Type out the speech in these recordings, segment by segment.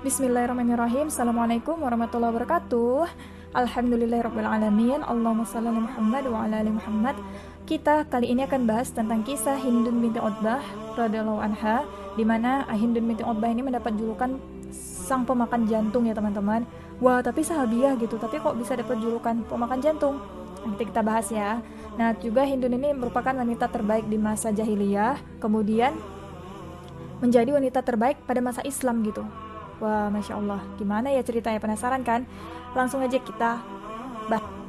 Bismillahirrahmanirrahim. Assalamualaikum warahmatullahi wabarakatuh. Alhamdulillahirrahmanirrahim. Allahumma salli ala Muhammad wa ala ali Muhammad. Kita kali ini akan bahas tentang kisah Hindun binti Utbah radhiyallahu anha di mana Hindun binti Utbah ini mendapat julukan sang pemakan jantung ya teman-teman. Wah, tapi sahabiah gitu. Tapi kok bisa dapat julukan pemakan jantung? Nanti kita bahas ya. Nah, juga Hindun ini merupakan wanita terbaik di masa jahiliyah, kemudian menjadi wanita terbaik pada masa Islam gitu. Wah, Masya Allah. Gimana ya ceritanya? Penasaran kan? Langsung aja kita bahas.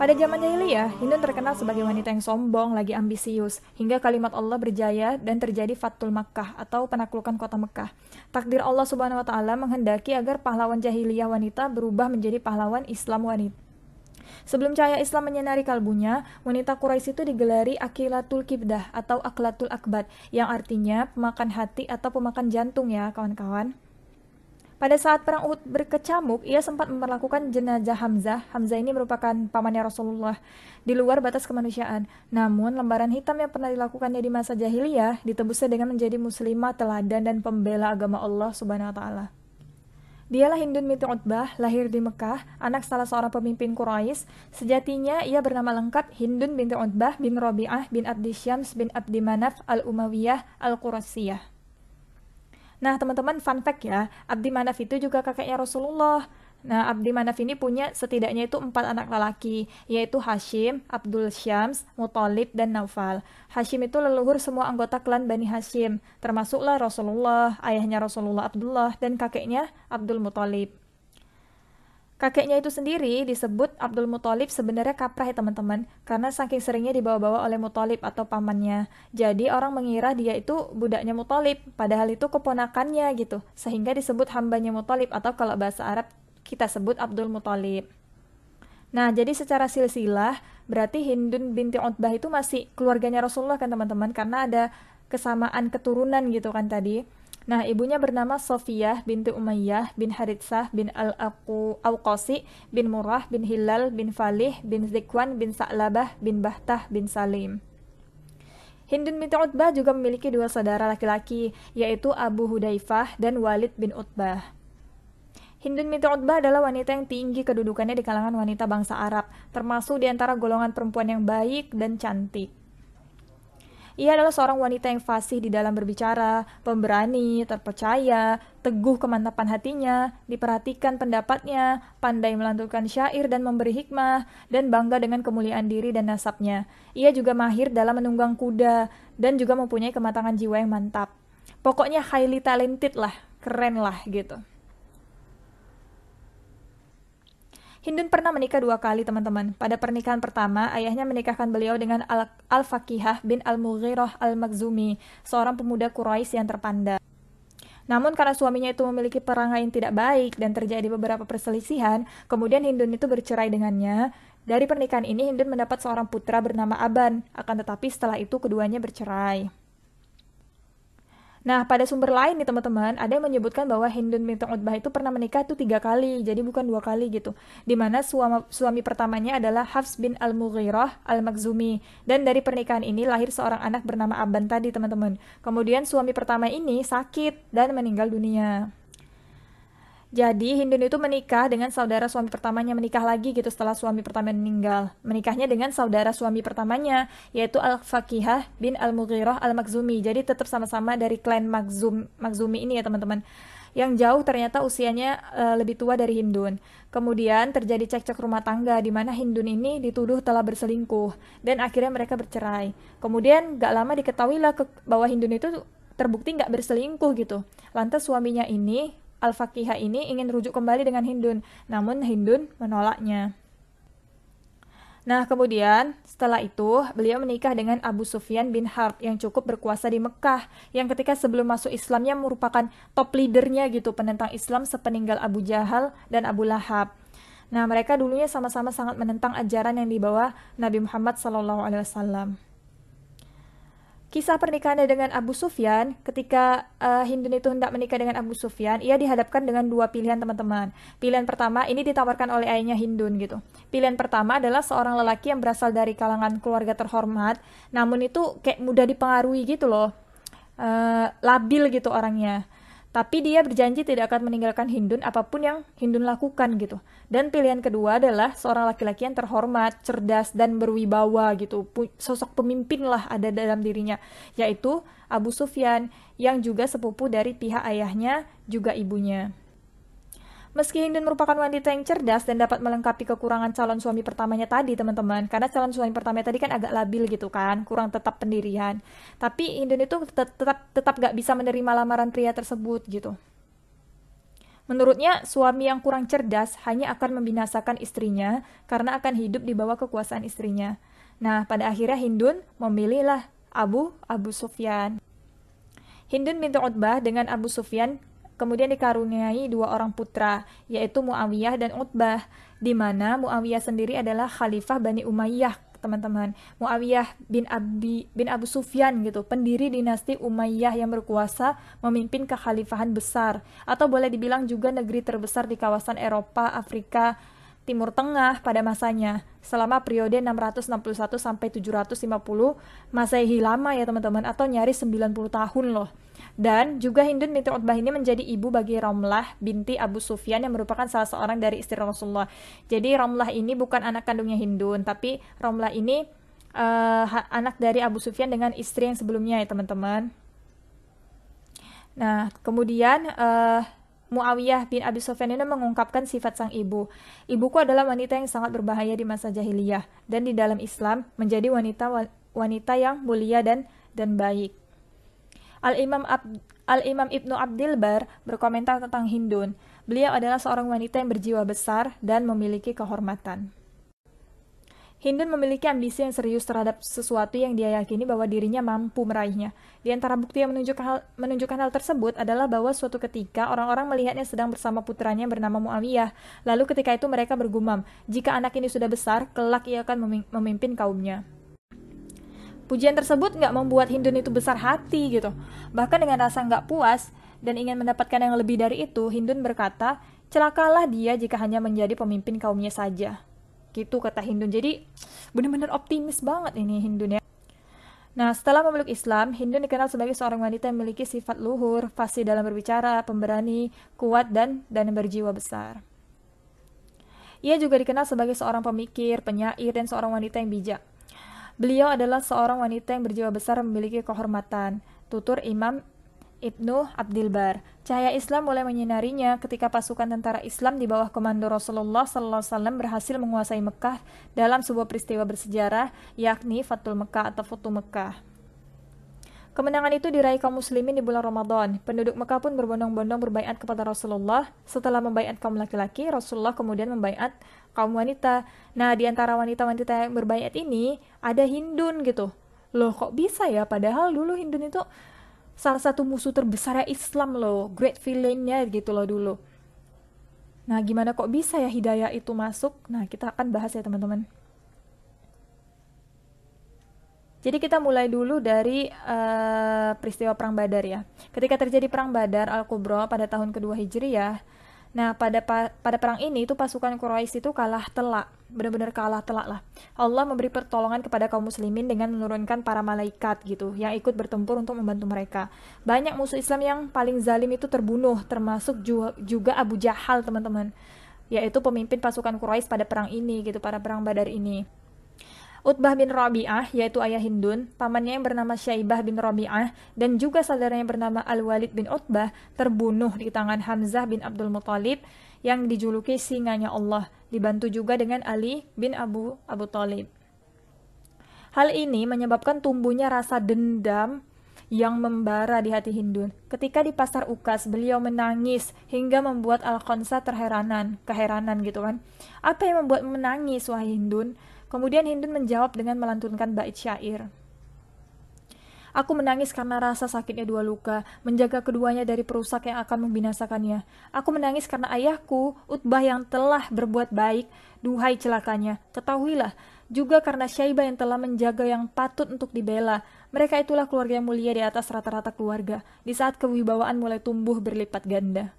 Pada zaman jahiliyah, Hindun terkenal sebagai wanita yang sombong, lagi ambisius, hingga kalimat Allah berjaya dan terjadi Fatul Makkah atau penaklukan kota Mekah. Takdir Allah Subhanahu wa taala menghendaki agar pahlawan jahiliyah wanita berubah menjadi pahlawan Islam wanita. Sebelum cahaya Islam menyinari kalbunya, wanita Quraisy itu digelari Akilatul Kibdah atau Aklatul Akbat, yang artinya pemakan hati atau pemakan jantung ya kawan-kawan. Pada saat perang Uhud berkecamuk, ia sempat memperlakukan jenazah Hamzah. Hamzah ini merupakan pamannya Rasulullah di luar batas kemanusiaan. Namun, lembaran hitam yang pernah dilakukannya di masa jahiliyah ditebusnya dengan menjadi muslimah teladan dan pembela agama Allah Subhanahu wa taala. Dialah Hindun binti Utbah, lahir di Mekah, anak salah seorang pemimpin Quraisy. Sejatinya ia bernama lengkap Hindun binti Utbah bin Rabi'ah bin Abdi Syams bin Abdi Manaf al-Umayyah al-Qurasiyah. Nah, teman-teman, fun fact ya, Abdi Manaf itu juga kakeknya Rasulullah. Nah, Abdi Manaf ini punya setidaknya itu empat anak lelaki, yaitu Hashim, Abdul Syams, Muthalib, dan Naufal. Hashim itu leluhur semua anggota klan Bani Hashim, termasuklah Rasulullah, ayahnya Rasulullah Abdullah, dan kakeknya Abdul Muthalib. Kakeknya itu sendiri disebut Abdul Muthalib sebenarnya kaprah ya teman-teman, karena saking seringnya dibawa-bawa oleh Muthalib atau pamannya. Jadi orang mengira dia itu budaknya Muthalib, padahal itu keponakannya gitu, sehingga disebut hambanya Muthalib atau kalau bahasa Arab kita sebut Abdul Muthalib. Nah, jadi secara silsilah berarti Hindun binti Utbah itu masih keluarganya Rasulullah kan teman-teman karena ada kesamaan keturunan gitu kan tadi. Nah, ibunya bernama Sofiyah binti Umayyah bin Haritsah bin Al-Awqasi bin Murrah bin Hilal bin Falih bin Zikwan bin Sa'labah bin Bahtah bin Salim. Hindun binti Utbah juga memiliki dua saudara laki-laki, yaitu Abu Hudaifah dan Walid bin Utbah. Hindun binti Utbah adalah wanita yang tinggi kedudukannya di kalangan wanita bangsa Arab, termasuk di antara golongan perempuan yang baik dan cantik. Ia adalah seorang wanita yang fasih di dalam berbicara, pemberani, terpercaya, teguh kemantapan hatinya, diperhatikan pendapatnya, pandai melantunkan syair dan memberi hikmah, dan bangga dengan kemuliaan diri dan nasabnya. Ia juga mahir dalam menunggang kuda, dan juga mempunyai kematangan jiwa yang mantap. Pokoknya highly talented lah, keren lah gitu. Hindun pernah menikah dua kali, teman-teman. Pada pernikahan pertama, ayahnya menikahkan beliau dengan Al-Fakihah bin Al-Mughirah Al-Makhzumi, seorang pemuda Quraisy yang terpandang. Namun karena suaminya itu memiliki perangai yang tidak baik dan terjadi beberapa perselisihan, kemudian Hindun itu bercerai dengannya. Dari pernikahan ini Hindun mendapat seorang putra bernama Aban, akan tetapi setelah itu keduanya bercerai. Nah, pada sumber lain nih teman-teman, ada yang menyebutkan bahwa Hindun binti Utbah itu pernah menikah tuh tiga kali, jadi bukan dua kali gitu. Di mana suami, suami pertamanya adalah Hafs bin Al-Mughirah Al-Makhzumi. Dan dari pernikahan ini lahir seorang anak bernama Aban tadi teman-teman. Kemudian suami pertama ini sakit dan meninggal dunia. Jadi Hindun itu menikah dengan saudara suami pertamanya menikah lagi gitu setelah suami pertama meninggal. Menikahnya dengan saudara suami pertamanya yaitu Al-Fakihah bin Al-Mughirah Al-Makhzumi. Jadi tetap sama-sama dari klan Makhzum Makhzumi ini ya teman-teman. Yang jauh ternyata usianya uh, lebih tua dari Hindun. Kemudian terjadi cekcok rumah tangga di mana Hindun ini dituduh telah berselingkuh dan akhirnya mereka bercerai. Kemudian gak lama diketahuilah ke bahwa Hindun itu terbukti nggak berselingkuh gitu. Lantas suaminya ini Al-Fakihah ini ingin rujuk kembali dengan Hindun, namun Hindun menolaknya. Nah, kemudian setelah itu beliau menikah dengan Abu Sufyan bin Harb yang cukup berkuasa di Mekah, yang ketika sebelum masuk Islamnya merupakan top leadernya gitu penentang Islam sepeninggal Abu Jahal dan Abu Lahab. Nah, mereka dulunya sama-sama sangat menentang ajaran yang dibawa Nabi Muhammad SAW. Kisah pernikahannya dengan Abu Sufyan, ketika uh, Hindun itu hendak menikah dengan Abu Sufyan, ia dihadapkan dengan dua pilihan teman-teman. Pilihan pertama ini ditawarkan oleh ayahnya Hindun gitu. Pilihan pertama adalah seorang lelaki yang berasal dari kalangan keluarga terhormat, namun itu kayak mudah dipengaruhi gitu loh, uh, labil gitu orangnya. Tapi dia berjanji tidak akan meninggalkan Hindun apa pun yang Hindun lakukan gitu. Dan pilihan kedua adalah seorang laki-laki yang terhormat, cerdas, dan berwibawa gitu. Sosok pemimpin lah ada dalam dirinya, yaitu Abu Sufyan yang juga sepupu dari pihak ayahnya juga ibunya. Meski Hindun merupakan wanita yang cerdas dan dapat melengkapi kekurangan calon suami pertamanya tadi, teman-teman. Karena calon suami pertama tadi kan agak labil gitu kan, kurang tetap pendirian. Tapi Hindun itu tetap tetap, tetap gak bisa menerima lamaran pria tersebut gitu. Menurutnya, suami yang kurang cerdas hanya akan membinasakan istrinya karena akan hidup di bawah kekuasaan istrinya. Nah, pada akhirnya Hindun memilihlah Abu Abu Sufyan. Hindun binti Utbah dengan Abu Sufyan kemudian dikaruniai dua orang putra, yaitu Muawiyah dan Utbah, di mana Muawiyah sendiri adalah khalifah Bani Umayyah, teman-teman. Muawiyah bin Abi bin Abu Sufyan gitu, pendiri dinasti Umayyah yang berkuasa memimpin kekhalifahan besar atau boleh dibilang juga negeri terbesar di kawasan Eropa, Afrika, Timur Tengah pada masanya selama periode 661 sampai 750 Masehi lama ya teman-teman atau nyaris 90 tahun loh. Dan juga Hindun binti Utbah ini menjadi ibu bagi Romlah binti Abu Sufyan yang merupakan salah seorang dari istri Rasulullah. Jadi Romlah ini bukan anak kandungnya Hindun, tapi Romlah ini uh, anak dari Abu Sufyan dengan istri yang sebelumnya ya teman-teman. Nah, kemudian uh, Muawiyah bin Abi Sufyan ini mengungkapkan sifat sang ibu. Ibuku adalah wanita yang sangat berbahaya di masa jahiliyah dan di dalam Islam menjadi wanita wanita yang mulia dan dan baik. Al-Imam Al-Imam Ibnu Abdil Bar berkomentar tentang Hindun. Beliau adalah seorang wanita yang berjiwa besar dan memiliki kehormatan. Hindun memiliki ambisi yang serius terhadap sesuatu yang dia yakini bahwa dirinya mampu meraihnya. Di antara bukti yang menunjukkan hal, menunjukkan hal tersebut adalah bahwa suatu ketika orang-orang melihatnya sedang bersama putranya yang bernama Muawiyah. Lalu ketika itu mereka bergumam, jika anak ini sudah besar, kelak ia akan memimpin kaumnya. Pujian tersebut nggak membuat Hindun itu besar hati gitu. Bahkan dengan rasa nggak puas dan ingin mendapatkan yang lebih dari itu, Hindun berkata, celakalah dia jika hanya menjadi pemimpin kaumnya saja. Gitu kata Hindun. Jadi benar-benar optimis banget ini Hindun ya. Nah, setelah memeluk Islam, Hindun dikenal sebagai seorang wanita yang memiliki sifat luhur, fasih dalam berbicara, pemberani, kuat, dan dan berjiwa besar. Ia juga dikenal sebagai seorang pemikir, penyair, dan seorang wanita yang bijak. Beliau adalah seorang wanita yang berjiwa besar memiliki kehormatan. Tutur Imam Ibnu Abdil Bar. Cahaya Islam mulai menyinarinya ketika pasukan tentara Islam di bawah komando Rasulullah SAW berhasil menguasai Mekah dalam sebuah peristiwa bersejarah, yakni Fatul Mekah atau Futu Mekah. Kemenangan itu diraih kaum muslimin di bulan Ramadan. Penduduk Mekah pun berbondong-bondong berbaiat kepada Rasulullah. Setelah membaiat kaum laki-laki, Rasulullah kemudian membaiat kaum wanita. Nah, di antara wanita-wanita yang berbaiat ini ada Hindun gitu. Loh, kok bisa ya? Padahal dulu Hindun itu salah satu musuh terbesar ya Islam loh. Great villainnya gitu loh dulu. Nah, gimana kok bisa ya hidayah itu masuk? Nah, kita akan bahas ya teman-teman. Jadi kita mulai dulu dari uh, peristiwa Perang Badar ya. Ketika terjadi Perang Badar Al-Kubra pada tahun kedua Hijriyah, nah pada pa pada perang ini itu pasukan Quraisy itu kalah telak, benar-benar kalah telak lah. Allah memberi pertolongan kepada kaum muslimin dengan menurunkan para malaikat gitu yang ikut bertempur untuk membantu mereka. Banyak musuh Islam yang paling zalim itu terbunuh, termasuk juga Abu Jahal teman-teman, yaitu pemimpin pasukan Quraisy pada perang ini gitu, pada perang Badar ini. Utbah bin Rabi'ah, yaitu ayah Hindun, pamannya yang bernama Syaibah bin Rabi'ah, dan juga saudaranya yang bernama Al-Walid bin Utbah, terbunuh di tangan Hamzah bin Abdul Muthalib yang dijuluki singanya Allah, dibantu juga dengan Ali bin Abu Abu Talib. Hal ini menyebabkan tumbuhnya rasa dendam yang membara di hati Hindun. Ketika di pasar Ukas, beliau menangis hingga membuat Al-Khonsa terheranan, keheranan gitu kan. Apa yang membuat menangis, wahai Hindun? Kemudian Hindun menjawab dengan melantunkan bait syair. Aku menangis karena rasa sakitnya dua luka, menjaga keduanya dari perusak yang akan membinasakannya. Aku menangis karena ayahku, Utbah yang telah berbuat baik, duhai celakanya. Ketahuilah, juga karena Syaibah yang telah menjaga yang patut untuk dibela. Mereka itulah keluarga yang mulia di atas rata-rata keluarga, di saat kewibawaan mulai tumbuh berlipat ganda.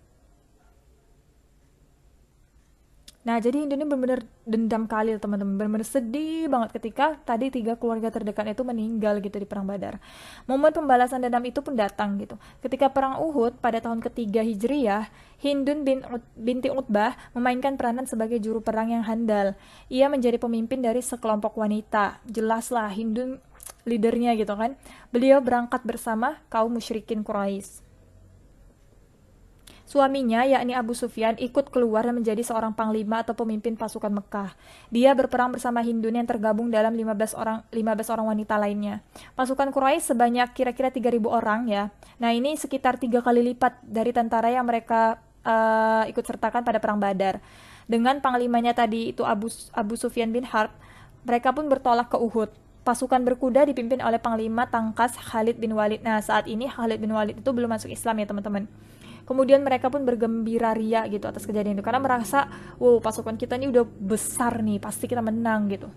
Nah, jadi ini benar-benar dendam kali teman-teman. Benar-benar sedih banget ketika tadi tiga keluarga terdekat itu meninggal gitu di perang Badar. Momen pembalasan dendam itu pun datang gitu. Ketika perang Uhud pada tahun ketiga Hijriyah, Hindun bin Ut binti Utbah memainkan peranan sebagai juru perang yang handal. Ia menjadi pemimpin dari sekelompok wanita. Jelaslah Hindun leadernya gitu kan. Beliau berangkat bersama kaum musyrikin Quraisy. Suaminya, yakni Abu Sufyan, ikut keluar dan menjadi seorang panglima atau pemimpin pasukan Mekah. Dia berperang bersama Hindun yang tergabung dalam 15 orang 15 orang wanita lainnya. Pasukan Quraisy sebanyak kira-kira 3000 orang ya. Nah, ini sekitar tiga kali lipat dari tentara yang mereka uh, ikut sertakan pada perang Badar. Dengan panglimanya tadi itu Abu Abu Sufyan bin Harb, mereka pun bertolak ke Uhud. Pasukan berkuda dipimpin oleh panglima tangkas Khalid bin Walid. Nah, saat ini Khalid bin Walid itu belum masuk Islam ya, teman-teman. Kemudian mereka pun bergembira ria gitu atas kejadian itu karena merasa, wow pasukan kita ini udah besar nih, pasti kita menang gitu.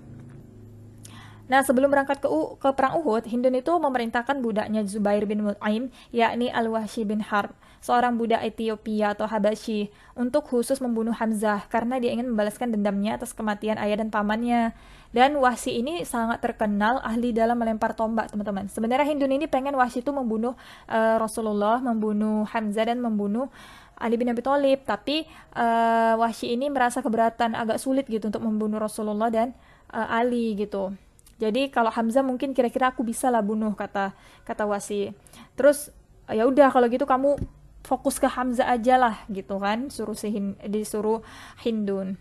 Nah, sebelum berangkat ke, U, ke perang Uhud, Hindun itu memerintahkan budaknya Zubair bin Mut'aim, yakni Al-Wahsy bin Harb, seorang budak Ethiopia atau Habasyi, untuk khusus membunuh Hamzah karena dia ingin membalaskan dendamnya atas kematian ayah dan pamannya. Dan Wahsy ini sangat terkenal ahli dalam melempar tombak, teman-teman. Sebenarnya Hindun ini pengen Wahsy itu membunuh uh, Rasulullah, membunuh Hamzah dan membunuh Ali bin Abi Thalib, tapi uh, Wahsy ini merasa keberatan, agak sulit gitu untuk membunuh Rasulullah dan uh, Ali gitu. Jadi kalau Hamzah mungkin kira-kira aku bisa lah bunuh kata kata Wahsy. Terus ya udah kalau gitu kamu fokus ke Hamzah aja lah gitu kan, suruh si disuruh Hindun.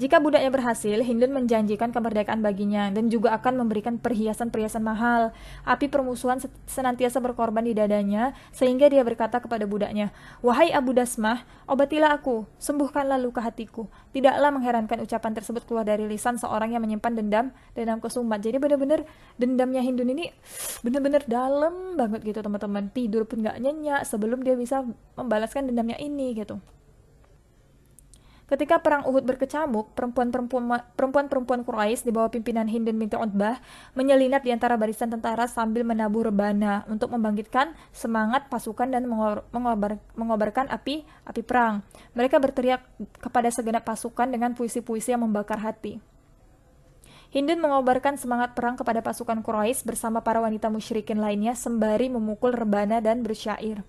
Jika budaknya berhasil, Hindun menjanjikan kemerdekaan baginya dan juga akan memberikan perhiasan-perhiasan mahal. Api permusuhan senantiasa berkorban di dadanya, sehingga dia berkata kepada budaknya, Wahai Abu Dasmah, obatilah aku, sembuhkanlah luka hatiku. Tidaklah mengherankan ucapan tersebut keluar dari lisan seorang yang menyimpan dendam, dendam kesumat. Jadi benar-benar dendamnya Hindun ini benar-benar dalam banget gitu teman-teman. Tidur pun gak nyenyak sebelum dia bisa membalaskan dendamnya ini gitu. Ketika perang Uhud berkecamuk, perempuan-perempuan Quraisy di bawah pimpinan Hindun binti Utbah menyelinap di antara barisan tentara sambil menabuh rebana untuk membangkitkan semangat pasukan dan mengobar, mengobarkan api api perang. Mereka berteriak kepada segenap pasukan dengan puisi-puisi yang membakar hati. Hindun mengobarkan semangat perang kepada pasukan Quraisy bersama para wanita musyrikin lainnya sembari memukul rebana dan bersyair.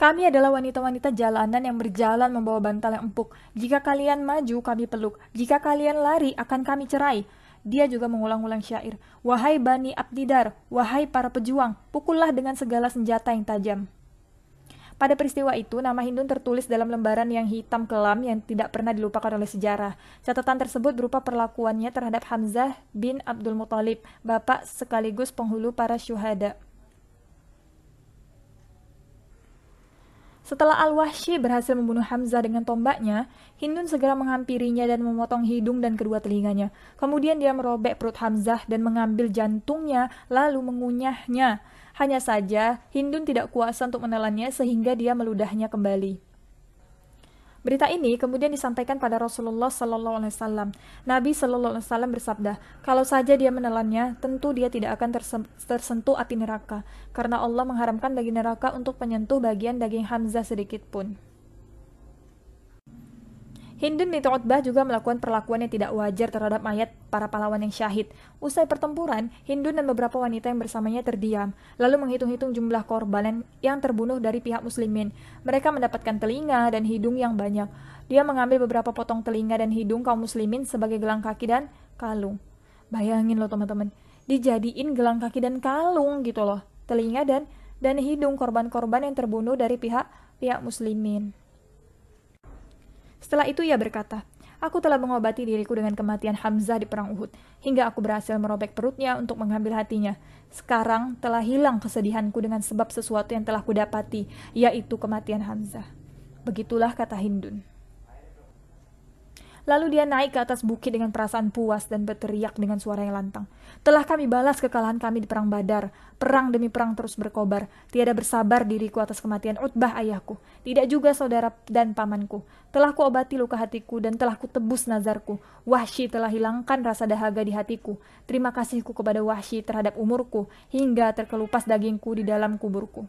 Kami adalah wanita-wanita jalanan yang berjalan membawa bantal yang empuk. Jika kalian maju, kami peluk. Jika kalian lari, akan kami cerai. Dia juga mengulang-ulang syair. Wahai Bani Abdidar, wahai para pejuang, pukullah dengan segala senjata yang tajam. Pada peristiwa itu, nama Hindun tertulis dalam lembaran yang hitam kelam yang tidak pernah dilupakan oleh sejarah. Catatan tersebut berupa perlakuannya terhadap Hamzah bin Abdul Muthalib, bapak sekaligus penghulu para syuhada. Setelah Al-Wahsy berhasil membunuh Hamzah dengan tombaknya, Hindun segera menghampirinya dan memotong hidung dan kedua telinganya. Kemudian dia merobek perut Hamzah dan mengambil jantungnya, lalu mengunyahnya. Hanya saja, Hindun tidak kuasa untuk menelannya sehingga dia meludahnya kembali. Berita ini kemudian disampaikan pada Rasulullah Sallallahu Alaihi Wasallam. Nabi Sallallahu Alaihi Wasallam bersabda, kalau saja dia menelannya, tentu dia tidak akan tersentuh api neraka, karena Allah mengharamkan bagi neraka untuk menyentuh bagian daging Hamzah sedikit pun. Hindun binti Utbah juga melakukan perlakuan yang tidak wajar terhadap mayat para pahlawan yang syahid. Usai pertempuran, Hindun dan beberapa wanita yang bersamanya terdiam, lalu menghitung-hitung jumlah korban yang terbunuh dari pihak muslimin. Mereka mendapatkan telinga dan hidung yang banyak. Dia mengambil beberapa potong telinga dan hidung kaum muslimin sebagai gelang kaki dan kalung. Bayangin loh teman-teman, dijadiin gelang kaki dan kalung gitu loh. Telinga dan dan hidung korban-korban yang terbunuh dari pihak pihak muslimin. Setelah itu ia berkata, Aku telah mengobati diriku dengan kematian Hamzah di perang Uhud, hingga aku berhasil merobek perutnya untuk mengambil hatinya. Sekarang telah hilang kesedihanku dengan sebab sesuatu yang telah kudapati, yaitu kematian Hamzah. Begitulah kata Hindun. Lalu dia naik ke atas bukit dengan perasaan puas dan berteriak dengan suara yang lantang. Telah kami balas kekalahan kami di perang badar. Perang demi perang terus berkobar. Tiada bersabar diriku atas kematian Utbah ayahku. Tidak juga saudara dan pamanku. Telah ku obati luka hatiku dan telah ku tebus nazarku. Wahsy telah hilangkan rasa dahaga di hatiku. Terima kasihku kepada Wahsy terhadap umurku. Hingga terkelupas dagingku di dalam kuburku.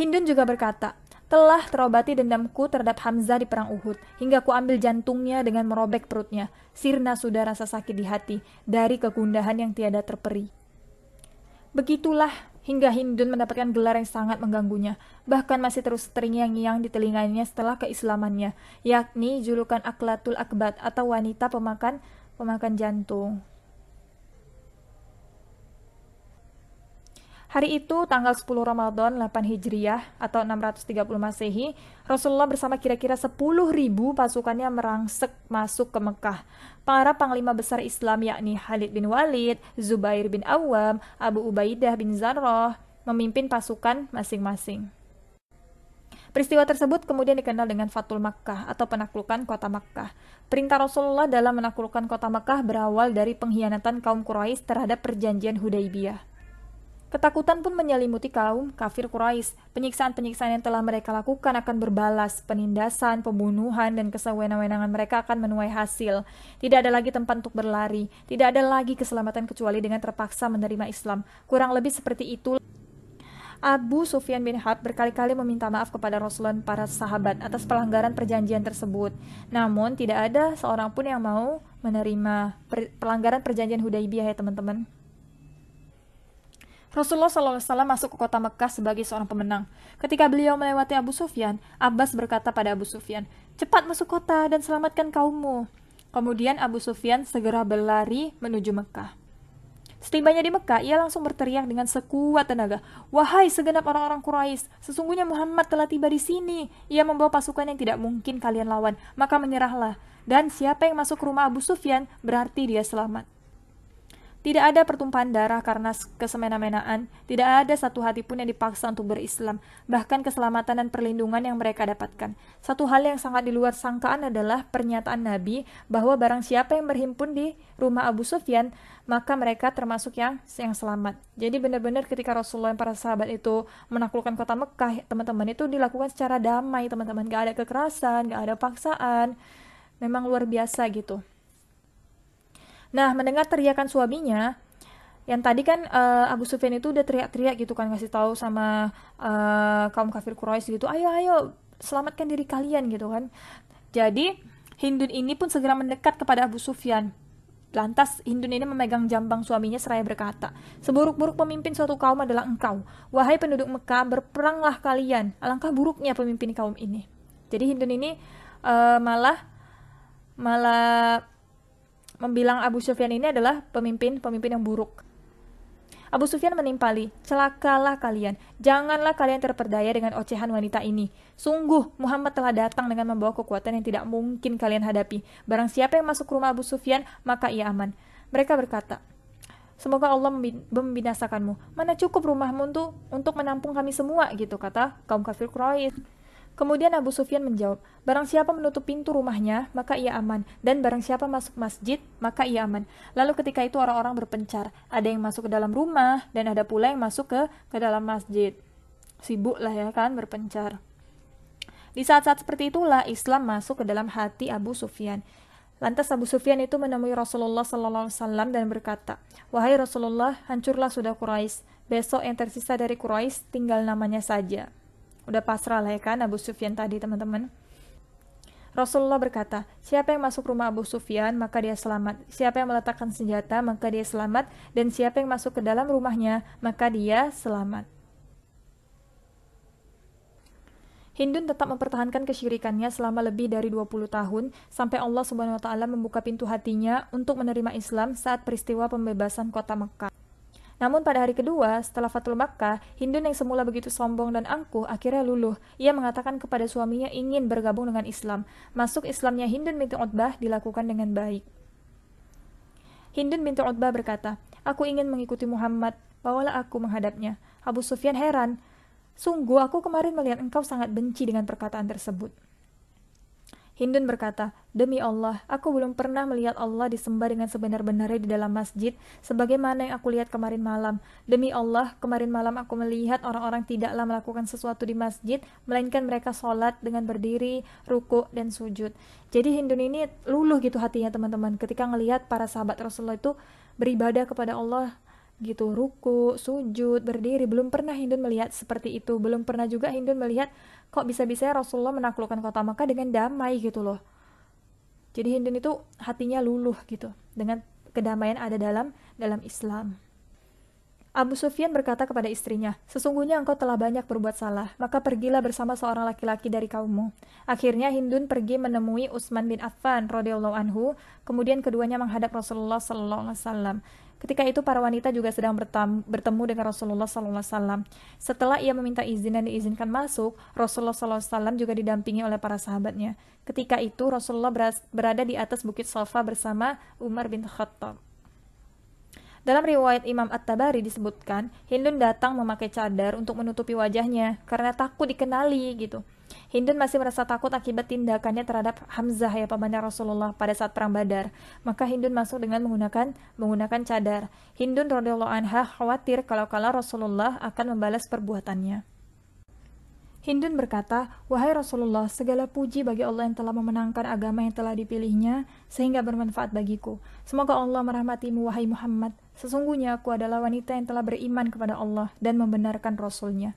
Hindun juga berkata, Telah terobati dendamku terhadap Hamzah di perang Uhud, hingga ku ambil jantungnya dengan merobek perutnya. Sirna sudah rasa sakit di hati, dari kegundahan yang tiada terperi. Begitulah hingga Hindun mendapatkan gelar yang sangat mengganggunya. Bahkan masih terus terngiang-ngiang di telinganya setelah keislamannya, yakni julukan Aklatul Akbat atau wanita pemakan pemakan jantung. Hari itu, tanggal 10 Ramadan 8 Hijriah atau 630 Masehi, Rasulullah bersama kira-kira 10.000 pasukannya merangsek masuk ke Mekah. Para panglima besar Islam yakni Khalid bin Walid, Zubair bin Awam, Abu Ubaidah bin Zarrah memimpin pasukan masing-masing. Peristiwa tersebut kemudian dikenal dengan Fatul Makkah atau penaklukan kota Makkah. Perintah Rasulullah dalam menaklukkan kota Makkah berawal dari pengkhianatan kaum Quraisy terhadap perjanjian Hudaybiyah. Ketakutan pun menyelimuti kaum kafir Quraisy. Penyiksaan-penyiksaan yang telah mereka lakukan akan berbalas, penindasan, pembunuhan, dan kesewenang-wenangan mereka akan menuai hasil. Tidak ada lagi tempat untuk berlari, tidak ada lagi keselamatan kecuali dengan terpaksa menerima Islam. Kurang lebih seperti itu. Abu Sufyan bin Harb berkali-kali meminta maaf kepada Rasulullah dan para sahabat atas pelanggaran perjanjian tersebut. Namun, tidak ada seorang pun yang mau menerima pelanggaran perjanjian Hudaybiyah ya teman-teman. Rasulullah SAW masuk ke kota Mekah sebagai seorang pemenang. Ketika beliau melewati Abu Sufyan, Abbas berkata pada Abu Sufyan, Cepat masuk kota dan selamatkan kaummu. Kemudian Abu Sufyan segera berlari menuju Mekah. Setibanya di Mekah, ia langsung berteriak dengan sekuat tenaga, Wahai segenap orang-orang Quraisy, sesungguhnya Muhammad telah tiba di sini. Ia membawa pasukan yang tidak mungkin kalian lawan, maka menyerahlah. Dan siapa yang masuk rumah Abu Sufyan, berarti dia selamat. Tidak ada pertumpahan darah karena kesemena-menaan, tidak ada satu hati pun yang dipaksa untuk berislam, bahkan keselamatan dan perlindungan yang mereka dapatkan. Satu hal yang sangat di luar sangkaan adalah pernyataan Nabi bahwa barang siapa yang berhimpun di rumah Abu Sufyan, maka mereka termasuk yang yang selamat. Jadi benar-benar ketika Rasulullah dan para sahabat itu menaklukkan kota Mekah, teman-teman itu dilakukan secara damai, teman-teman. Gak ada kekerasan, gak ada paksaan. Memang luar biasa gitu. Nah, mendengar teriakan suaminya, yang tadi kan uh, Abu Sufyan itu udah teriak-teriak gitu kan ngasih tahu sama uh, kaum kafir Quraisy gitu, ayo ayo selamatkan diri kalian gitu kan. Jadi Hindun ini pun segera mendekat kepada Abu Sufyan. Lantas Hindun ini memegang jambang suaminya seraya berkata, Seburuk-buruk pemimpin suatu kaum adalah engkau. Wahai penduduk Mekah, berperanglah kalian. Alangkah buruknya pemimpin kaum ini. Jadi Hindun ini uh, malah malah membilang Abu Sufyan ini adalah pemimpin-pemimpin yang buruk. Abu Sufyan menimpali, celakalah kalian, janganlah kalian terperdaya dengan ocehan wanita ini. Sungguh, Muhammad telah datang dengan membawa kekuatan yang tidak mungkin kalian hadapi. Barang siapa yang masuk rumah Abu Sufyan, maka ia aman. Mereka berkata, Semoga Allah membinasakanmu. Mana cukup rumahmu untuk, untuk menampung kami semua, gitu kata kaum kafir Quraisy. Kemudian Abu Sufyan menjawab, Barang siapa menutup pintu rumahnya, maka ia aman. Dan barang siapa masuk masjid, maka ia aman. Lalu ketika itu orang-orang berpencar. Ada yang masuk ke dalam rumah, dan ada pula yang masuk ke, ke dalam masjid. Sibuk lah ya kan, berpencar. Di saat-saat seperti itulah Islam masuk ke dalam hati Abu Sufyan. Lantas Abu Sufyan itu menemui Rasulullah SAW dan berkata, Wahai Rasulullah, hancurlah sudah Quraisy. Besok yang tersisa dari Quraisy tinggal namanya saja. Udah pasrah lah ya kan Abu Sufyan tadi teman-teman. Rasulullah berkata, siapa yang masuk rumah Abu Sufyan, maka dia selamat. Siapa yang meletakkan senjata, maka dia selamat. Dan siapa yang masuk ke dalam rumahnya, maka dia selamat. Hindun tetap mempertahankan kesyirikannya selama lebih dari 20 tahun sampai Allah Subhanahu wa taala membuka pintu hatinya untuk menerima Islam saat peristiwa pembebasan kota Mekah. Namun pada hari kedua, setelah Fatul Makkah, Hindun yang semula begitu sombong dan angkuh akhirnya luluh. Ia mengatakan kepada suaminya ingin bergabung dengan Islam. Masuk Islamnya Hindun binti Utbah dilakukan dengan baik. Hindun binti Utbah berkata, Aku ingin mengikuti Muhammad, bawalah aku menghadapnya. Abu Sufyan heran, Sungguh aku kemarin melihat engkau sangat benci dengan perkataan tersebut. Hindun berkata, Demi Allah, aku belum pernah melihat Allah disembah dengan sebenar-benarnya di dalam masjid, sebagaimana yang aku lihat kemarin malam. Demi Allah, kemarin malam aku melihat orang-orang tidaklah melakukan sesuatu di masjid, melainkan mereka sholat dengan berdiri, ruku, dan sujud. Jadi Hindun ini luluh gitu hatinya teman-teman, ketika melihat para sahabat Rasulullah itu beribadah kepada Allah gitu ruku, sujud, berdiri. Belum pernah Hindun melihat seperti itu. Belum pernah juga Hindun melihat kok bisa-bisa Rasulullah menaklukkan kota Makkah dengan damai gitu loh. Jadi Hindun itu hatinya luluh gitu dengan kedamaian ada dalam dalam Islam. Abu Sufyan berkata kepada istrinya, Sesungguhnya engkau telah banyak berbuat salah, maka pergilah bersama seorang laki-laki dari kaummu. Akhirnya Hindun pergi menemui Utsman bin Affan radhiyallahu anhu, kemudian keduanya menghadap Rasulullah sallallahu alaihi wasallam. Ketika itu para wanita juga sedang bertemu dengan Rasulullah wasallam. Setelah ia meminta izin dan diizinkan masuk, Rasulullah wasallam juga didampingi oleh para sahabatnya. Ketika itu Rasulullah berada di atas bukit Safa bersama Umar bin Khattab. Dalam riwayat Imam At-Tabari disebutkan, Hindun datang memakai cadar untuk menutupi wajahnya karena takut dikenali gitu. Hindun masih merasa takut akibat tindakannya terhadap Hamzah ya pamannya Rasulullah pada saat perang Badar. Maka Hindun masuk dengan menggunakan menggunakan cadar. Hindun radhiyallahu anha khawatir kalau kala Rasulullah akan membalas perbuatannya. Hindun berkata, Wahai Rasulullah, segala puji bagi Allah yang telah memenangkan agama yang telah dipilihnya, sehingga bermanfaat bagiku. Semoga Allah merahmatimu, wahai Muhammad. Sesungguhnya aku adalah wanita yang telah beriman kepada Allah dan membenarkan Rasulnya.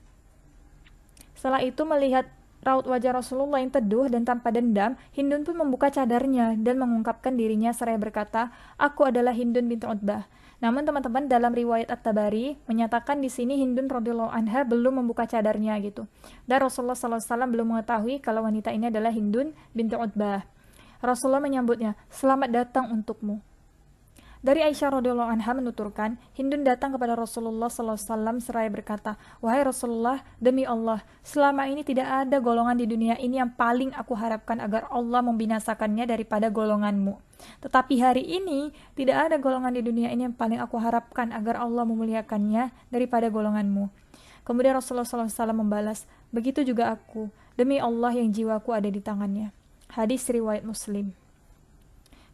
Setelah itu melihat raut wajah Rasulullah yang teduh dan tanpa dendam, Hindun pun membuka cadarnya dan mengungkapkan dirinya seraya berkata, Aku adalah Hindun bintu Utbah. Namun teman-teman dalam riwayat At-Tabari menyatakan di sini Hindun radhiyallahu anha belum membuka cadarnya gitu. Dan Rasulullah SAW belum mengetahui kalau wanita ini adalah Hindun bintu Utbah. Rasulullah menyambutnya, "Selamat datang untukmu." Dari Aisyah radhiyallahu anha menuturkan, Hindun datang kepada Rasulullah SAW seraya berkata, Wahai Rasulullah, demi Allah, selama ini tidak ada golongan di dunia ini yang paling aku harapkan agar Allah membinasakannya daripada golonganmu. Tetapi hari ini, tidak ada golongan di dunia ini yang paling aku harapkan agar Allah memuliakannya daripada golonganmu. Kemudian Rasulullah SAW membalas, Begitu juga aku, demi Allah yang jiwaku ada di tangannya. Hadis riwayat Muslim.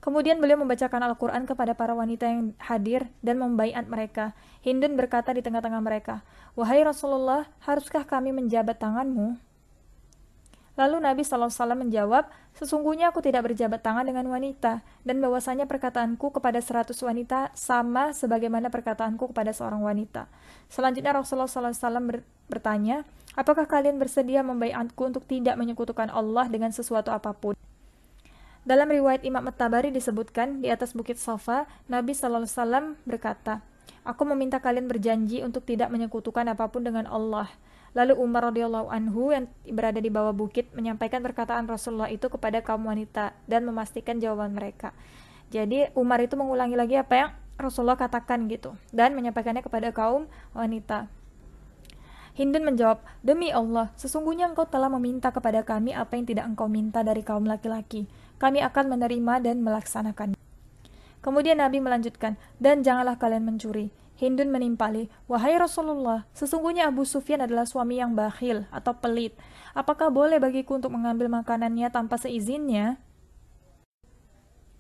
Kemudian beliau membacakan Al-Quran kepada para wanita yang hadir dan membaiat mereka. Hindun berkata di tengah-tengah mereka, Wahai Rasulullah, haruskah kami menjabat tanganmu? Lalu Nabi SAW menjawab, Sesungguhnya aku tidak berjabat tangan dengan wanita, dan bahwasanya perkataanku kepada seratus wanita sama sebagaimana perkataanku kepada seorang wanita. Selanjutnya Rasulullah SAW bertanya, Apakah kalian bersedia membaiatku untuk tidak menyekutukan Allah dengan sesuatu apa pun? Dalam riwayat Imam At-Tabari disebutkan di atas bukit Safa, Nabi sallallahu alaihi wasallam berkata, "Aku meminta kalian berjanji untuk tidak menyekutukan apa pun dengan Allah." Lalu Umar radhiyallahu anhu yang berada di bawah bukit menyampaikan perkataan Rasulullah itu kepada kaum wanita dan memastikan jawaban mereka. Jadi Umar itu mengulangi lagi apa yang Rasulullah katakan gitu dan menyampaikannya kepada kaum wanita. Hindun menjawab, Demi Allah, sesungguhnya engkau telah meminta kepada kami apa yang tidak engkau minta dari kaum laki-laki. Kami akan menerima dan melaksanakan. Kemudian Nabi melanjutkan, dan janganlah kalian mencuri. Hindun menimpali, Wahai Rasulullah, sesungguhnya Abu Sufyan adalah suami yang bakhil atau pelit. Apakah boleh bagiku untuk mengambil makanannya tanpa seizinnya?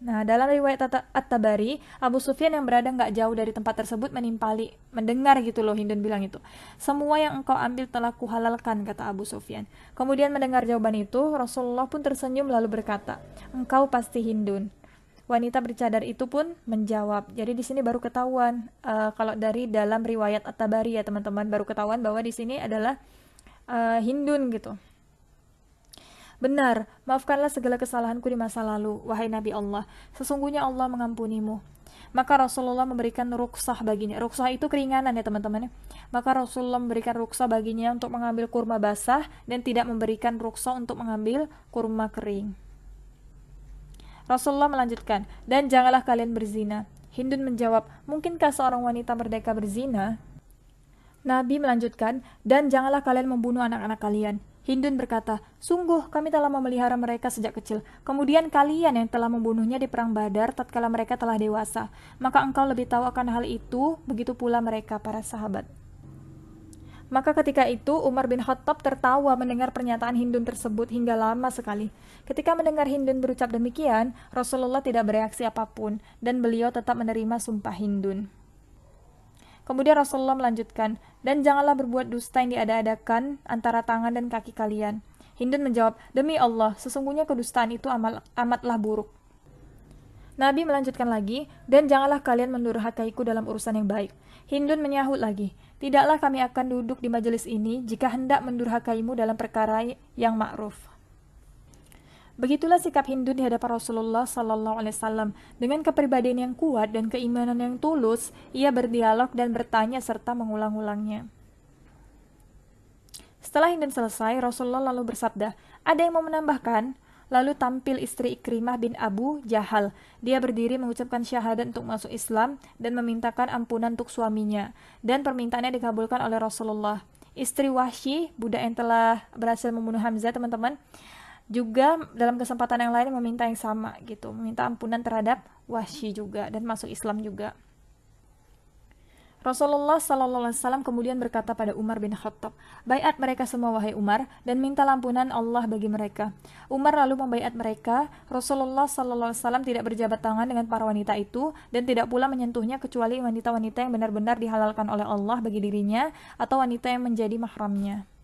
Nah, dalam riwayat At-Tabari, Abu Sufyan yang berada nggak jauh dari tempat tersebut menimpali, mendengar gitu loh Hindun bilang itu. Semua yang engkau ambil telah kuhalalkan, kata Abu Sufyan. Kemudian mendengar jawaban itu, Rasulullah pun tersenyum lalu berkata, engkau pasti Hindun. Wanita bercadar itu pun menjawab. Jadi di sini baru ketahuan, uh, kalau dari dalam riwayat At-Tabari ya teman-teman, baru ketahuan bahwa di sini adalah uh, Hindun gitu. Benar, maafkanlah segala kesalahanku di masa lalu, wahai Nabi Allah. Sesungguhnya Allah mengampunimu. Maka Rasulullah memberikan ruksah baginya. Ruksah itu keringanan ya teman-teman. Maka Rasulullah memberikan ruksah baginya untuk mengambil kurma basah dan tidak memberikan ruksah untuk mengambil kurma kering. Rasulullah melanjutkan, dan janganlah kalian berzina. Hindun menjawab, mungkinkah seorang wanita merdeka berzina? Nabi melanjutkan, dan janganlah kalian membunuh anak-anak kalian. Hindun berkata, Sungguh, kami telah memelihara mereka sejak kecil. Kemudian kalian yang telah membunuhnya di perang badar tatkala mereka telah dewasa. Maka engkau lebih tahu akan hal itu, begitu pula mereka, para sahabat. Maka ketika itu Umar bin Khattab tertawa mendengar pernyataan Hindun tersebut hingga lama sekali. Ketika mendengar Hindun berucap demikian, Rasulullah tidak bereaksi apa pun dan beliau tetap menerima sumpah Hindun. Kemudian Rasulullah melanjutkan, dan janganlah berbuat dusta yang diada-adakan antara tangan dan kaki kalian. Hindun menjawab, demi Allah, sesungguhnya kedustaan itu amal, amatlah buruk. Nabi melanjutkan lagi, dan janganlah kalian mendurhakaiku dalam urusan yang baik. Hindun menyahut lagi, tidaklah kami akan duduk di majelis ini jika hendak mendurhakaimu dalam perkara yang ma'ruf. Begitulah sikap Hindu di hadapan Rasulullah Sallallahu Alaihi Wasallam. Dengan kepribadian yang kuat dan keimanan yang tulus, ia berdialog dan bertanya serta mengulang-ulangnya. Setelah Hindun selesai, Rasulullah lalu bersabda, "Ada yang mau menambahkan?" Lalu tampil istri Ikrimah bin Abu Jahal. Dia berdiri mengucapkan syahadat untuk masuk Islam dan memintakan ampunan untuk suaminya. Dan permintaannya dikabulkan oleh Rasulullah. Istri Wahsy, budak yang telah berhasil membunuh Hamzah, teman-teman, juga dalam kesempatan yang lain meminta yang sama gitu, meminta ampunan terhadap Wahsy juga dan masuk Islam juga. Rasulullah Sallallahu Alaihi Wasallam kemudian berkata pada Umar bin Khattab, "Baiat mereka semua wahai Umar dan minta lampunan Allah bagi mereka." Umar lalu membaiat mereka. Rasulullah Sallallahu Alaihi Wasallam tidak berjabat tangan dengan para wanita itu dan tidak pula menyentuhnya kecuali wanita-wanita yang benar-benar dihalalkan oleh Allah bagi dirinya atau wanita yang menjadi mahramnya.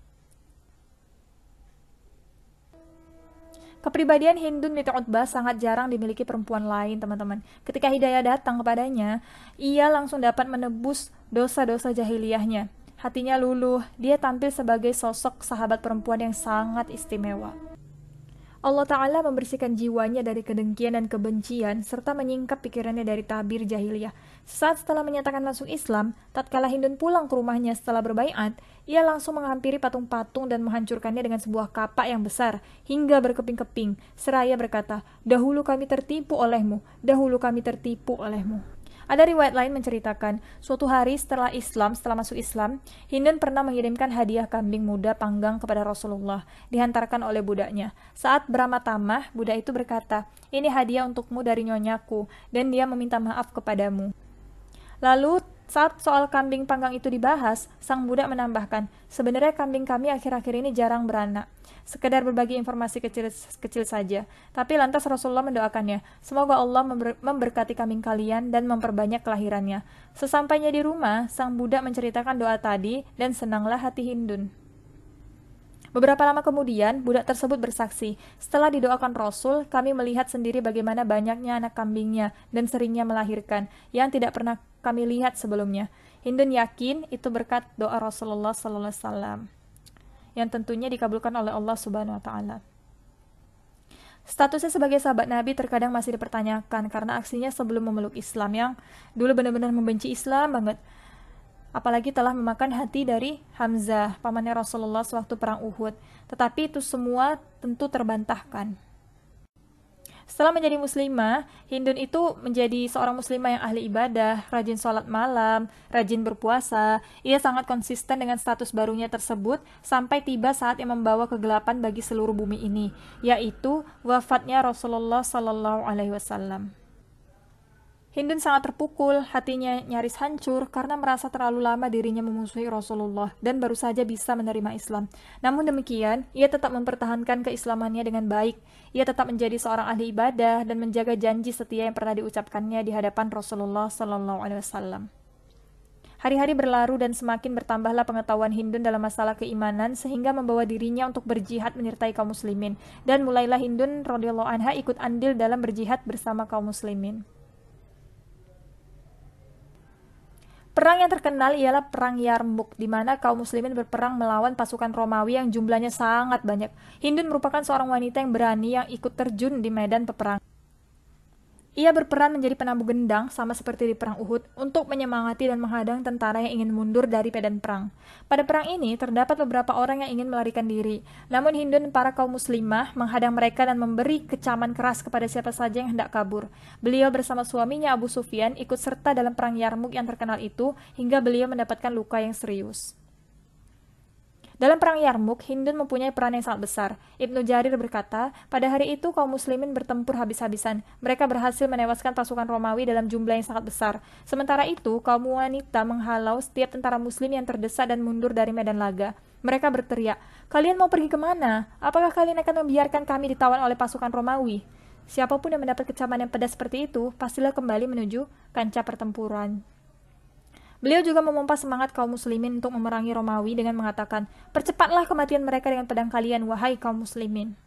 Kepribadian Hindun binti Utbah sangat jarang dimiliki perempuan lain, teman-teman. Ketika hidayah datang kepadanya, ia langsung dapat menebus dosa-dosa jahiliyahnya. Hatinya luluh, dia tampil sebagai sosok sahabat perempuan yang sangat istimewa. Allah Ta'ala membersihkan jiwanya dari kedengkian dan kebencian, serta menyingkap pikirannya dari tabir jahiliyah. Saat setelah menyatakan masuk Islam, tatkala Hindun pulang ke rumahnya setelah berbaiat, ia langsung menghampiri patung-patung dan menghancurkannya dengan sebuah kapak yang besar, hingga berkeping-keping, seraya berkata, Dahulu kami tertipu olehmu, dahulu kami tertipu olehmu. Ada riwayat lain menceritakan, suatu hari setelah Islam, setelah masuk Islam, Hindun pernah mengirimkan hadiah kambing muda panggang kepada Rasulullah, dihantarkan oleh budaknya. Saat beramat tamah, budak itu berkata, ini hadiah untukmu dari nyonyaku, dan dia meminta maaf kepadamu. Lalu saat soal kambing panggang itu dibahas, sang budak menambahkan, sebenarnya kambing kami akhir-akhir ini jarang beranak. Sekedar berbagi informasi kecil, kecil saja. Tapi lantas Rasulullah mendoakannya, semoga Allah member, memberkati kambing kalian dan memperbanyak kelahirannya. Sesampainya di rumah, sang budak menceritakan doa tadi dan senanglah hati Hindun. Beberapa lama kemudian, budak tersebut bersaksi, setelah didoakan Rasul, kami melihat sendiri bagaimana banyaknya anak kambingnya dan seringnya melahirkan, yang tidak pernah kami lihat sebelumnya. Hindun yakin itu berkat doa Rasulullah Sallallahu Alaihi Wasallam, yang tentunya dikabulkan oleh Allah Subhanahu Wa Taala. Statusnya sebagai sahabat Nabi terkadang masih dipertanyakan karena aksinya sebelum memeluk Islam yang dulu benar-benar membenci Islam banget apalagi telah memakan hati dari Hamzah, pamannya Rasulullah sewaktu perang Uhud. Tetapi itu semua tentu terbantahkan. Setelah menjadi muslimah, Hindun itu menjadi seorang muslimah yang ahli ibadah, rajin sholat malam, rajin berpuasa. Ia sangat konsisten dengan status barunya tersebut sampai tiba saat yang membawa kegelapan bagi seluruh bumi ini, yaitu wafatnya Rasulullah Sallallahu Alaihi Wasallam. Hindun sangat terpukul, hatinya nyaris hancur karena merasa terlalu lama dirinya memusuhi Rasulullah dan baru saja bisa menerima Islam. Namun demikian, ia tetap mempertahankan keislamannya dengan baik. Ia tetap menjadi seorang ahli ibadah dan menjaga janji setia yang pernah diucapkannya di hadapan Rasulullah Sallallahu Alaihi Wasallam. Hari-hari berlalu dan semakin bertambahlah pengetahuan Hindun dalam masalah keimanan sehingga membawa dirinya untuk berjihad menyertai kaum muslimin. Dan mulailah Hindun radhiyallahu anha ikut andil dalam berjihad bersama kaum muslimin. Perang yang terkenal ialah Perang Yarmuk, di mana kaum muslimin berperang melawan pasukan Romawi yang jumlahnya sangat banyak. Hindun merupakan seorang wanita yang berani yang ikut terjun di medan peperangan. Ia berperan menjadi penabuh gendang sama seperti di perang Uhud untuk menyemangati dan menghadang tentara yang ingin mundur dari medan perang. Pada perang ini terdapat beberapa orang yang ingin melarikan diri. Namun Hindu dan para kaum muslimah menghadang mereka dan memberi kecaman keras kepada siapa saja yang hendak kabur. Beliau bersama suaminya Abu Sufyan ikut serta dalam perang Yarmuk yang terkenal itu hingga beliau mendapatkan luka yang serius. Dalam perang Yarmuk, Hindun mempunyai peran yang sangat besar. Ibnu Jarir berkata, pada hari itu kaum muslimin bertempur habis-habisan. Mereka berhasil menewaskan pasukan Romawi dalam jumlah yang sangat besar. Sementara itu, kaum wanita menghalau setiap tentara muslim yang terdesak dan mundur dari medan laga. Mereka berteriak, kalian mau pergi ke mana? Apakah kalian akan membiarkan kami ditawan oleh pasukan Romawi? Siapa pun yang mendapat kecaman yang pedas seperti itu, pastilah kembali menuju kancah pertempuran. Beliau juga memompa semangat kaum muslimin untuk memerangi Romawi dengan mengatakan, Percepatlah kematian mereka dengan pedang kalian, wahai kaum muslimin.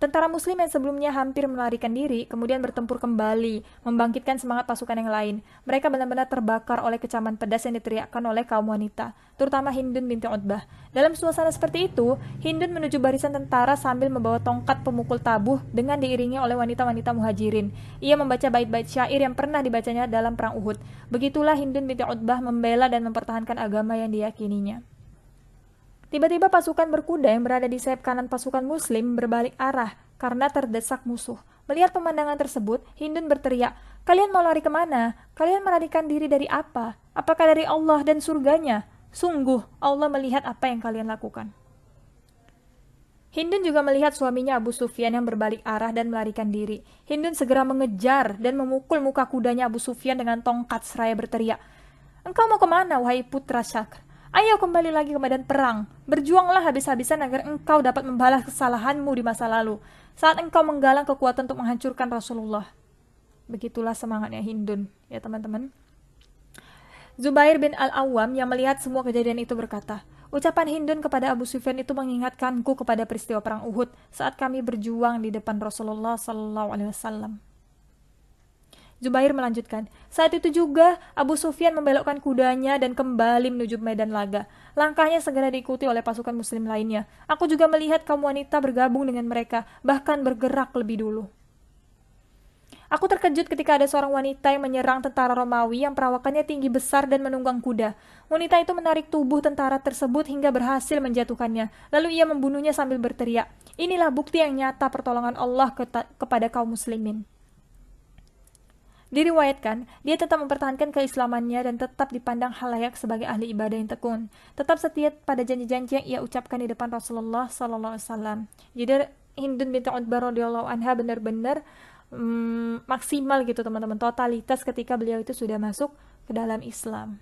Tentara muslim yang sebelumnya hampir melarikan diri, kemudian bertempur kembali, membangkitkan semangat pasukan yang lain. Mereka benar-benar terbakar oleh kecaman pedas yang diteriakkan oleh kaum wanita, terutama Hindun binti Utbah. Dalam suasana seperti itu, Hindun menuju barisan tentara sambil membawa tongkat pemukul tabuh dengan diiringi oleh wanita-wanita muhajirin. Ia membaca bait-bait syair yang pernah dibacanya dalam perang Uhud. Begitulah Hindun binti Utbah membela dan mempertahankan agama yang diyakininya. Tiba-tiba pasukan berkuda yang berada di sayap kanan pasukan muslim berbalik arah karena terdesak musuh. Melihat pemandangan tersebut, Hindun berteriak, Kalian mau lari ke mana? Kalian melarikan diri dari apa? Apakah dari Allah dan surganya? Sungguh, Allah melihat apa yang kalian lakukan. Hindun juga melihat suaminya Abu Sufyan yang berbalik arah dan melarikan diri. Hindun segera mengejar dan memukul muka kudanya Abu Sufyan dengan tongkat seraya berteriak, Engkau mau ke mana, wahai putra Syakr? Ayo kembali lagi ke medan perang. Berjuanglah habis-habisan agar engkau dapat membalas kesalahanmu di masa lalu. Saat engkau menggalang kekuatan untuk menghancurkan Rasulullah. Begitulah semangatnya Hindun, ya teman-teman. Zubair bin Al-Awwam yang melihat semua kejadian itu berkata, Ucapan Hindun kepada Abu Sufyan itu mengingatkanku kepada peristiwa perang Uhud saat kami berjuang di depan Rasulullah Sallallahu Alaihi Wasallam. Zubair melanjutkan, saat itu juga Abu Sufyan membelokkan kudanya dan kembali menuju medan laga. Langkahnya segera diikuti oleh pasukan muslim lainnya. Aku juga melihat kaum wanita bergabung dengan mereka, bahkan bergerak lebih dulu. Aku terkejut ketika ada seorang wanita yang menyerang tentara Romawi yang perawakannya tinggi besar dan menunggang kuda. Wanita itu menarik tubuh tentara tersebut hingga berhasil menjatuhkannya. Lalu ia membunuhnya sambil berteriak, Inilah bukti yang nyata pertolongan Allah kepada kaum muslimin. Diriwayatkan, dia tetap mempertahankan keislamannya dan tetap dipandang halayak sebagai ahli ibadah yang tekun. Tetap setia pada janji-janji yang ia ucapkan di depan Rasulullah Wasallam. Jadi Hindun binti Utbah radhiyallahu anha benar-benar hmm, maksimal gitu teman-teman totalitas ketika beliau itu sudah masuk ke dalam Islam.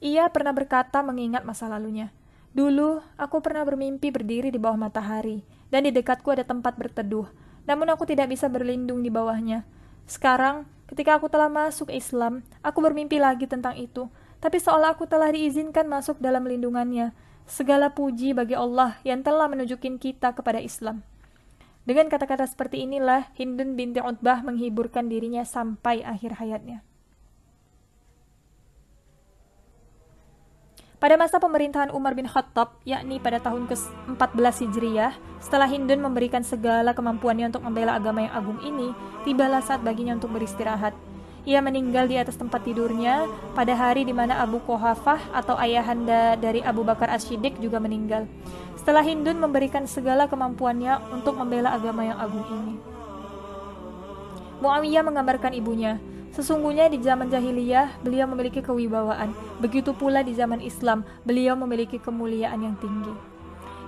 Ia pernah berkata mengingat masa lalunya. Dulu, aku pernah bermimpi berdiri di bawah matahari, dan di dekatku ada tempat berteduh namun aku tidak bisa berlindung di bawahnya. Sekarang, ketika aku telah masuk Islam, aku bermimpi lagi tentang itu, tapi seolah aku telah diizinkan masuk dalam lindungannya. Segala puji bagi Allah yang telah menunjukin kita kepada Islam. Dengan kata-kata seperti inilah Hindun binti Utbah menghiburkan dirinya sampai akhir hayatnya. Pada masa pemerintahan Umar bin Khattab, yakni pada tahun ke-14 Hijriyah, setelah Hindun memberikan segala kemampuannya untuk membela agama yang agung ini, tibalah saat baginya untuk beristirahat. Ia meninggal di atas tempat tidurnya pada hari di mana Abu Kohafah atau ayahanda dari Abu Bakar As-Siddiq juga meninggal. Setelah Hindun memberikan segala kemampuannya untuk membela agama yang agung ini. Muawiyah menggambarkan ibunya, Sesungguhnya di zaman jahiliyah beliau memiliki kewibawaan, begitu pula di zaman Islam beliau memiliki kemuliaan yang tinggi.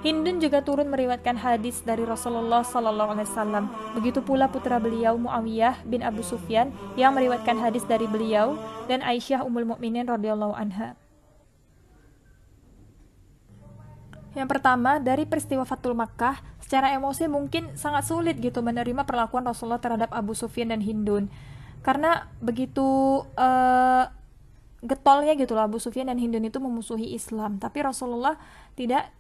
Hindun juga turun meriwayatkan hadis dari Rasulullah Sallallahu Alaihi Wasallam. Begitu pula putra beliau Muawiyah bin Abu Sufyan yang meriwayatkan hadis dari beliau dan Aisyah Ummul Mukminin radhiyallahu anha. Yang pertama, dari peristiwa Fatul Makkah, secara emosi mungkin sangat sulit gitu menerima perlakuan Rasulullah terhadap Abu Sufyan dan Hindun karena begitu uh, getolnya gitu lah Abu Sufyan dan Hindun itu memusuhi Islam. Tapi Rasulullah tidak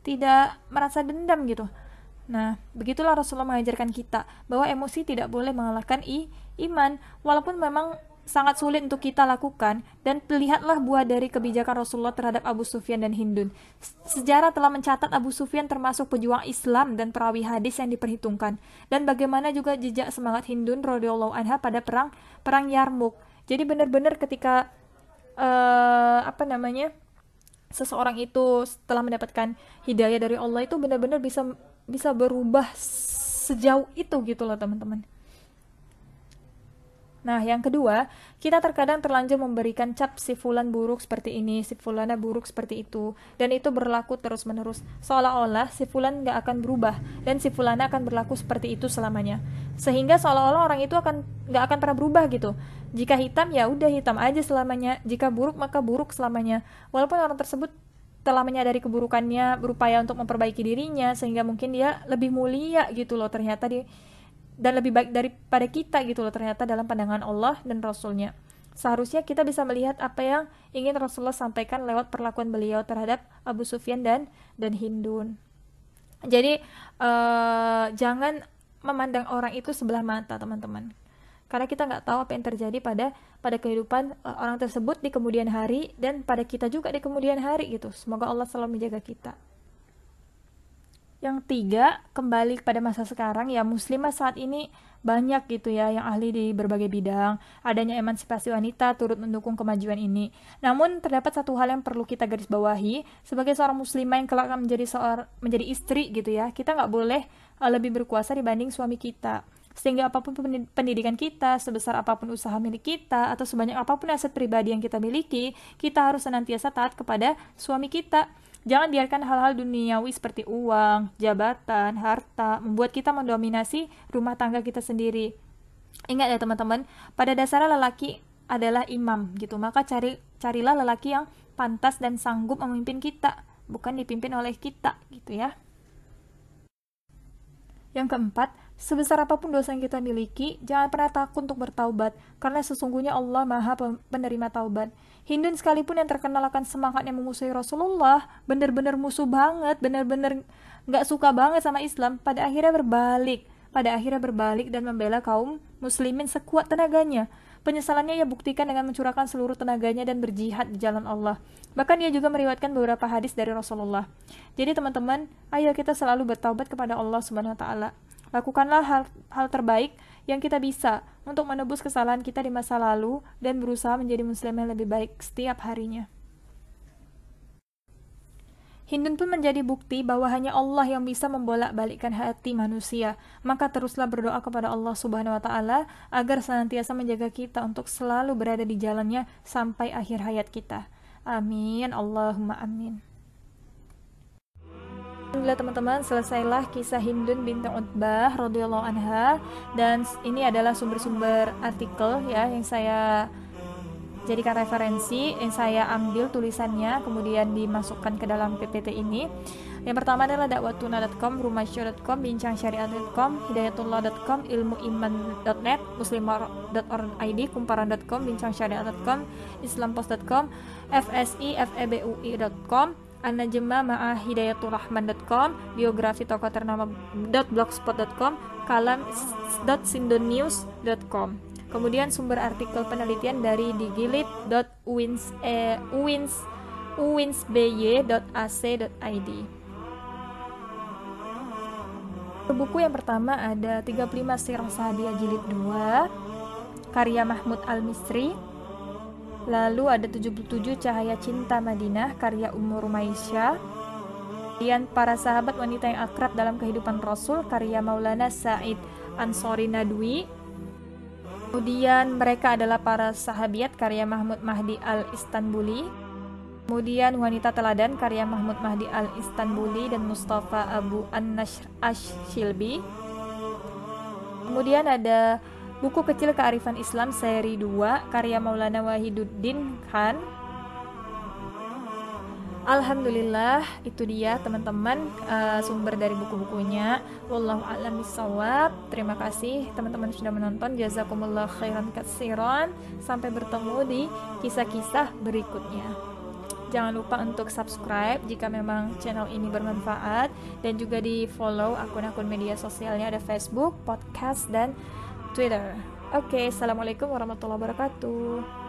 tidak merasa dendam gitu. Nah begitulah Rasulullah mengajarkan kita bahwa emosi tidak boleh mengalahkan i iman. Walaupun memang sangat sulit untuk kita lakukan dan lihatlah buah dari kebijakan Rasulullah terhadap Abu Sufyan dan Hindun. Sejarah telah mencatat Abu Sufyan termasuk pejuang Islam dan perawi hadis yang diperhitungkan dan bagaimana juga jejak semangat Hindun radhiyallahu anha pada perang perang Yarmuk. Jadi benar-benar ketika uh, apa namanya? seseorang itu setelah mendapatkan hidayah dari Allah itu benar-benar bisa bisa berubah sejauh itu gitu loh teman-teman. Nah, yang kedua, kita terkadang terlanjur memberikan cap si fulan buruk seperti ini, si fulana buruk seperti itu, dan itu berlaku terus-menerus. Seolah-olah si fulan gak akan berubah, dan si fulana akan berlaku seperti itu selamanya. Sehingga seolah-olah orang itu akan gak akan pernah berubah gitu. Jika hitam, ya udah hitam aja selamanya. Jika buruk, maka buruk selamanya. Walaupun orang tersebut telah menyadari keburukannya, berupaya untuk memperbaiki dirinya, sehingga mungkin dia lebih mulia gitu loh ternyata di dan lebih baik daripada kita gitu loh ternyata dalam pandangan Allah dan Rasulnya. Seharusnya kita bisa melihat apa yang ingin Rasulullah sampaikan lewat perlakuan beliau terhadap Abu Sufyan dan dan Hindun. jadi uh, jangan memandang orang itu sebelah mata teman-teman karena kita nggak tahu apa yang terjadi pada pada kehidupan uh, orang tersebut di kemudian hari dan pada kita juga di kemudian hari gitu semoga Allah selalu menjaga kita yang tiga, kembali pada masa sekarang ya muslimah saat ini banyak gitu ya yang ahli di berbagai bidang. Adanya emansipasi wanita turut mendukung kemajuan ini. Namun terdapat satu hal yang perlu kita garis bawahi sebagai seorang muslimah yang kelak akan menjadi seorang menjadi istri gitu ya. Kita nggak boleh uh, lebih berkuasa dibanding suami kita. Sehingga apa pun pendidikan kita, sebesar apa pun usaha milik kita, atau sebanyak apa pun aset pribadi yang kita miliki, kita harus senantiasa taat kepada suami kita Jangan biarkan hal-hal duniawi seperti uang, jabatan, harta membuat kita mendominasi rumah tangga kita sendiri. Ingat ya teman-teman, pada dasarnya lelaki adalah imam gitu. Maka cari carilah lelaki yang pantas dan sanggup memimpin kita, bukan dipimpin oleh kita gitu ya. Yang keempat, sebesar apa pun dosa yang kita miliki, jangan pernah takut untuk bertaubat, karena sesungguhnya Allah Maha penerima taubat. Hindun sekalipun yang terkenal akan semangatnya memusuhi Rasulullah, benar-benar musuh banget, benar-benar nggak suka banget sama Islam, pada akhirnya berbalik, pada akhirnya berbalik dan membela kaum muslimin sekuat tenaganya. Penyesalannya ia buktikan dengan mencurahkan seluruh tenaganya dan berjihad di jalan Allah. Bahkan ia juga meriwayatkan beberapa hadis dari Rasulullah. Jadi teman-teman, ayo kita selalu bertaubat kepada Allah Subhanahu wa taala. Lakukanlah hal, hal terbaik yang kita bisa untuk menebus kesalahan kita di masa lalu dan berusaha menjadi muslim yang lebih baik setiap harinya. Hindun pun menjadi bukti bahwa hanya Allah yang bisa membolak-balikkan hati manusia. Maka teruslah berdoa kepada Allah Subhanahu wa taala agar senantiasa menjaga kita untuk selalu berada di jalannya sampai akhir hayat kita. Amin. Allahumma amin. Alhamdulillah teman-teman selesailah kisah Hindun binti Utbah radhiyallahu anha. Dan ini adalah sumber-sumber artikel ya yang saya jadikan referensi yang saya ambil tulisannya kemudian dimasukkan ke dalam PPT ini. Yang pertama adalah dakwatuna.com, rumahsyo.com, bincangsyariat.com, hidayatullah.com, ilmuiman.net, muslimar.org.id, kumparan.com, bincangsyariat.com, islampost.com, fsi, febui.com, Hidayaturrahman.com, biografi tokoh ternama .blogspot.com, kalam.sindonews.com. Kemudian sumber artikel penelitian dari digilit.uwins eh. Buku yang pertama ada 35 Sirah Sahabiah Jilid 2 karya Mahmud Al-Misri. Lalu ada 77 Cahaya Cinta Madinah karya Umur Maisha. Kemudian para sahabat wanita yang akrab dalam kehidupan Rasul karya Maulana Said Ansori Nadwi Kemudian mereka adalah para sahabiat karya Mahmud Mahdi al-Istanbuli. Kemudian Wanita Teladan karya Mahmud Mahdi al-Istanbuli dan Mustafa Abu An-Nashr Ash-Shilbi. Kemudian ada buku kecil kearifan Islam seri 2 karya Maulana Wahiduddin Khan Alhamdulillah itu dia teman-teman uh, sumber dari buku-bukunya. Wallahu a'lam bishawab. Terima kasih teman-teman sudah menonton. Jazakumullah khairan katsiran. Sampai bertemu di kisah-kisah berikutnya. Jangan lupa untuk subscribe jika memang channel ini bermanfaat dan juga di follow akun-akun media sosialnya ada Facebook, podcast dan Twitter. Oke, okay, assalamualaikum warahmatullahi wabarakatuh.